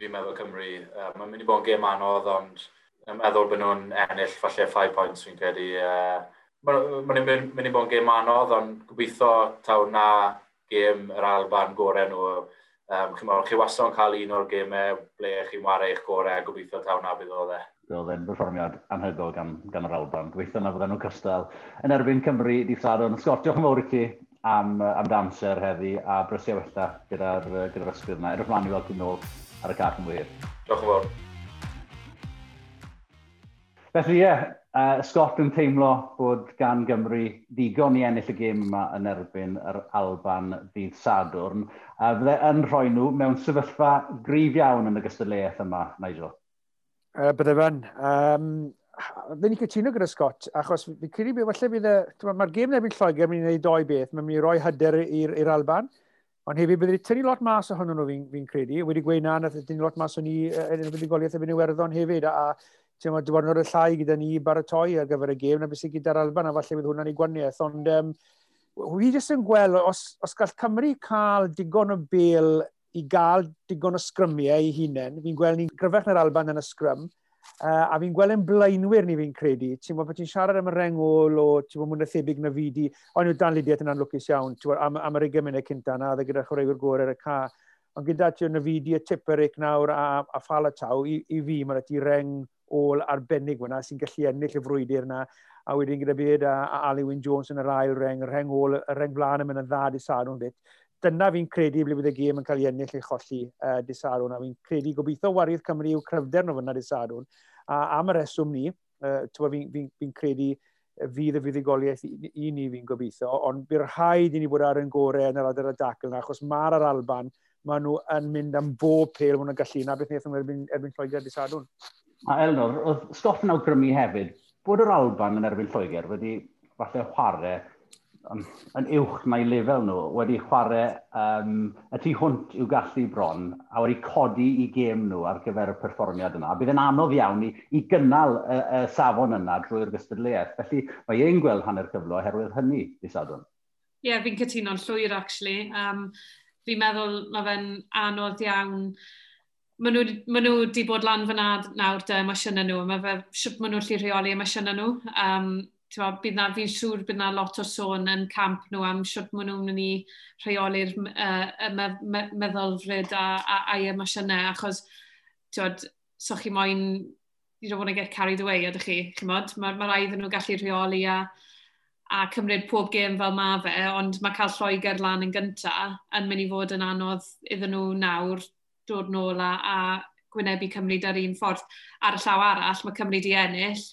fi'n meddwl Cymru. Uh, Mae'n mynd i bod yn gêm anodd, ond yn meddwl bod nhw'n ennill falle 5 points fi'n credu. Uh, Mae'n mynd, mynd i bod yn gêm anodd, ond gobeithio taw na gêm yr Alban gorau nhw. Um, chi'n meddwl, chi wastad yn cael un o'r gemau ble chi'n wario eich gorau, gobeithio taw na bydd o dde roedd e'n berfformiad anhygoel gan, gan yr Alban. Gobeithio na fydden nhw'n cystal yn erbyn Cymru, di Sadon. Scott, diolch yn fawr i ti am, am dy heddi a brysio wella gyda'r gyda, gyda ysgrifft yna. Edrych mlaen i weld chi'n nôl ar y car yn wir. Diolch yn fawr. Felly ie, yeah, uh, Scott yn teimlo bod gan Gymru ddigon i ennill y gêm yma yn erbyn yr Alban ddydd Sadwrn. A uh, fydde yn rhoi nhw mewn sefyllfa grif iawn yn y gystadleuaeth yma, Nigel. Uh, bydde fan. Um, Fe ni cytuno gyda Scott, achos fi'n credu be, falle bydd e... Mae'r gêm nebyn Lloegr yn mynd i wneud doi beth, mae'n mynd i roi hyder i'r Alban, ond hefyd bydd wedi tynnu lot mas ohonyn nhw fi'n fi credu, wedi gweud na, nath e tynnu lot mas o ni yn y fudigoliaeth efo'n Iwerddon hefyd, a, a ti'n meddwl, diwrnod y llai gyda ni baratoi ar gyfer y gêm, na beth sy'n gyda'r Alban, a falle bydd hwnna'n ei gwaniaeth, ond um, wi jyst yn gweld, os, os gall Cymru cael digon o bel i gael digon o sgrymiau i hunain, fi'n gweld ni'n gryfach na'r Alban yn y sgrym, Uh, a fi'n gweld yn blaenwyr ni fi'n credu. Ti'n bod bod ti'n siarad am y rengol o, ti'n bod mwyn y thebyg na fi di, ond yw dan lidiaeth yn anlwcus iawn, ti'n bod am, am yr ugen munud cynta na, dda e gyda chwaraewyr gorau ar y ca. Ond gyda ti'n yn y fidi y tiperic nawr a, a ffala taw, i, i fi mae'n ti reng ôl arbennig fyna sy'n gallu ennill y frwydr yna. A wedyn gyda byd a, a Ali Wyn Jones yn yr ail reng, y reng ôl, y reng flaen yn mynd yn dda di sadwn bit dyna fi'n credu ble bydd y gêm yn cael ei ennill ei cholli uh, disarwn, a fi'n credu gobeithio warydd Cymru yw cryfder nhw fyna disarwn. A am y reswm ni, uh, fi'n fi, fi credu fydd y fuddigoliaeth i ni fi'n gobeithio, ond bydd rhaid i ni bod ar yn gorau yn yr adar y dacl yna, achos mae'r ar Alban, maen nhw yn mynd am bob pêl maen nhw'n gallu na beth wnaethon nhw erbyn, erbyn Lloegr di sadwn. A Elnor, oedd stoff yn awgrymu hefyd bod yr Alban yn erbyn Lloegr wedi falle chwarae um, yn uwch na'i lefel nhw wedi chwarae um, y tu hwnt i'w gallu bron a wedi codi i gêm nhw ar gyfer y perfformiad yna. Bydd yn anodd iawn i, i gynnal y, y safon yna drwy'r gystadleuaeth. Felly mae ein gweld hanner cyflo oherwydd hynny, di sadwn. Ie, yeah, fi'n cytuno'n llwyr, actually. Um, fi'n meddwl mae fe'n anodd iawn. Maen nhw, maen nhw wedi bod lan fyna nawr dy emosiynau nhw. Mae fe, siwp maen nhw'n lli rheoli emosiynau nhw. Um, bydd na, fi'n siŵr bydd na lot o sôn yn camp nhw am siwt maen nhw'n mynd i rheoli'r uh, me, me, meddylfryd a, a, a emosiynau, achos tiwod, so chi moyn, you don't want to get carried away, ydych chi, chi mod? Mae ma rhaid nhw gallu rheoli a, a cymryd pob gêm fel ma fe, ond mae cael Lloegr lan yn gyntaf yn mynd i fod yn anodd iddyn nhw nawr dod nôl a, a gwynebu Cymru dar un ffordd. Ar y llaw arall, mae Cymru di ennill,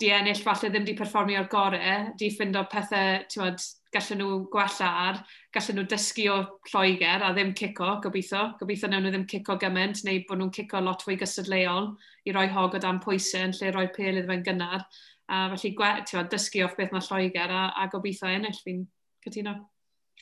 di ennill falle ddim di perfformio'r gorau, di ffindo pethau, ti'n gallen nhw gwella ar, gallen nhw dysgu o Lloegr a ddim cico, gobeithio. Gobeithio newn nhw ddim cico gymaint, neu bod nhw'n cico lot fwy gystadleuol i roi hog o dan pwysau yn lle roi pel iddo fe'n gynnar. A felly ti'n dysgu off beth mae Lloegr a, a gobeithio ennill fi'n cytuno.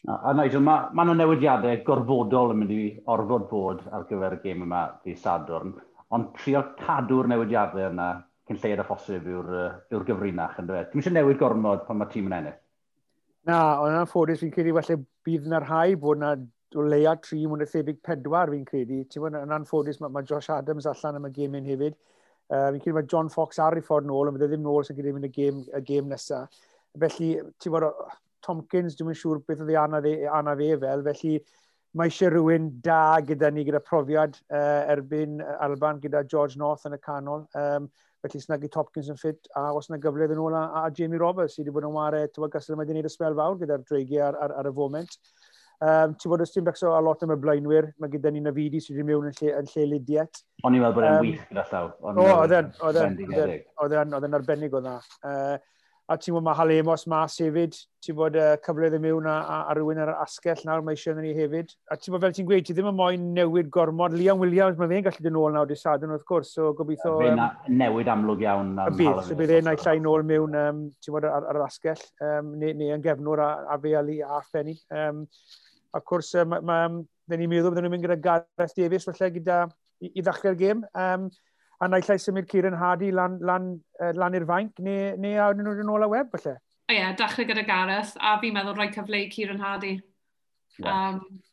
A Nigel, mae ma yna newidiadau gorfodol yn mynd i orfod bod ar gyfer y gêm yma di Sadwrn, ond trio cadw'r newidiadau yna cyn lleir a phosib yw'r yw gyfrinach. Dwi'n eisiau newid gormod pan mae tîm yn ennill. Na, ond yn ffodus fi'n credu felly bydd yna rhai bod yna o leia tri mwyn y thebyg pedwar fi'n credu. Ti'n bod yn anffodus mae mae Josh Adams allan am y gêm hyn hefyd. Uh, fi'n credu mae John Fox ar ei ffordd nôl, ond fydde ddim nôl sy'n credu mynd y gêm, y gêm nesaf. Felly, ti'n bod Tomkins, dwi'n siŵr beth oedd ei anna, anna fe e fel, felly mae eisiau rhywun da gyda ni gyda profiad uh, erbyn Alban, gyda George North yn y canol. Um, felly sy'n gyda Topkins yn ffit, a os yna gyfle iddyn nhw a, a Jamie Roberts sydd wedi bod yn wario, ti'n bod Gasol wedi gwneud y sbel fawr gyda'r dreigiau ar, ar, ar, y foment. Um, ti'n bod os ti'n becso a lot am y blaenwyr, mae gyda ni Nafidi sydd wedi mewn yn lle, yn lle Lidiet. O'n i'n meddwl bod e'n um, wych gyda llaw. O, oedd e'n arbennig o dda. Uh, A ti'n bod mae Halemos mas hefyd, ti'n bod uh, cyfle ddim mewn a, a, a rhywun ar asgell nawr mae eisiau ni hefyd. A ti'n bod fel ti'n gweud, ti ddim yn moyn newid gormod. Liam Williams, mae fe'n gallu dyn nôl nawr dysadwn wrth gwrs, so gobeithio... Fe'n Um, newid amlwg iawn am y bydd, so bydd e'n ei llai nôl mewn um, ti'n bod, ar, ar, asgell, um, neu, neu yn gefnwr a, a fe a, a Fenny. Um, a cwrs, um, ma, ni'n meddwl bod nhw'n mynd gyda Gareth Davies, felly gyda i, i ddechrau'r gêm. Um, a naill ai symud Ciren Hardy lan, lan, uh, lan i'r fainc, neu, neu awn nhw'n ôl y web, falle. O ie, dechrau gyda Gareth, a fi'n meddwl rhoi cyfle i Ciren Hardy. Yeah. Um,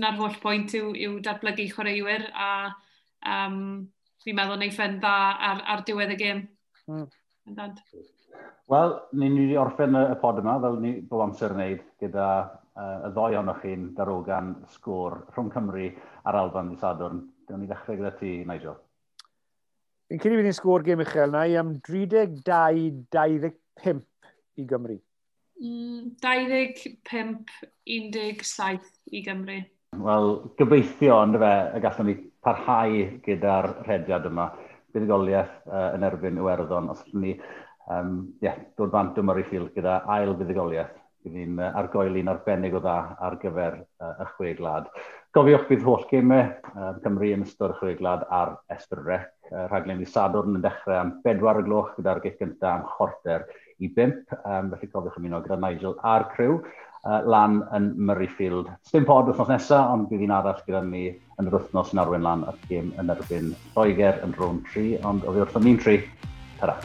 Na'r holl pwynt yw, yw datblygu chwaraewyr, a um, fi'n meddwl neu ffen dda ar, ar diwedd y gêm. Mm. Wel, ni'n ni orffen y pod yma, fel ni bob amser wneud, gyda uh, y ddoi ohonoch chi'n darogan sgôr rhwng Cymru a'r Alban i Sadwrn. Dyna ni ddechrau gyda ti, Nigel. Fi'n cyn i fi ni'n sgôr gêm uchel na i am 32-25 i Gymru. Mm, 25-17 i Gymru. Wel, gobeithio ond fe y gallwn ni parhau gyda'r rhediad yma. Buddigoliaeth uh, yn erbyn Iwerddon, os ni um, yeah, dod fant o Murrayfield gyda ail buddigoliaeth. Bydd ni'n uh, argoeli'n arbennig o dda ar gyfer uh, y chwe glad. Gofiwch bydd holl gemau uh, Cymru yn ystod y chweglad ar Esbyr Rec. Uh, rhaglen i Sadwrn yn dechrau am 4 y gloch gyda'r geth gyntaf am chorter i 5. Um, felly cofiwch ymuno gyda Nigel a'r crew uh, lan yn Murrayfield. Dim pod wythnos nesaf, ond bydd hi'n arall gyda ni yn yr wythnos yn arwen lan at gym yn erbyn Lloegr yn rôn 3, ond oedd wrth am un 3. Ta-ra!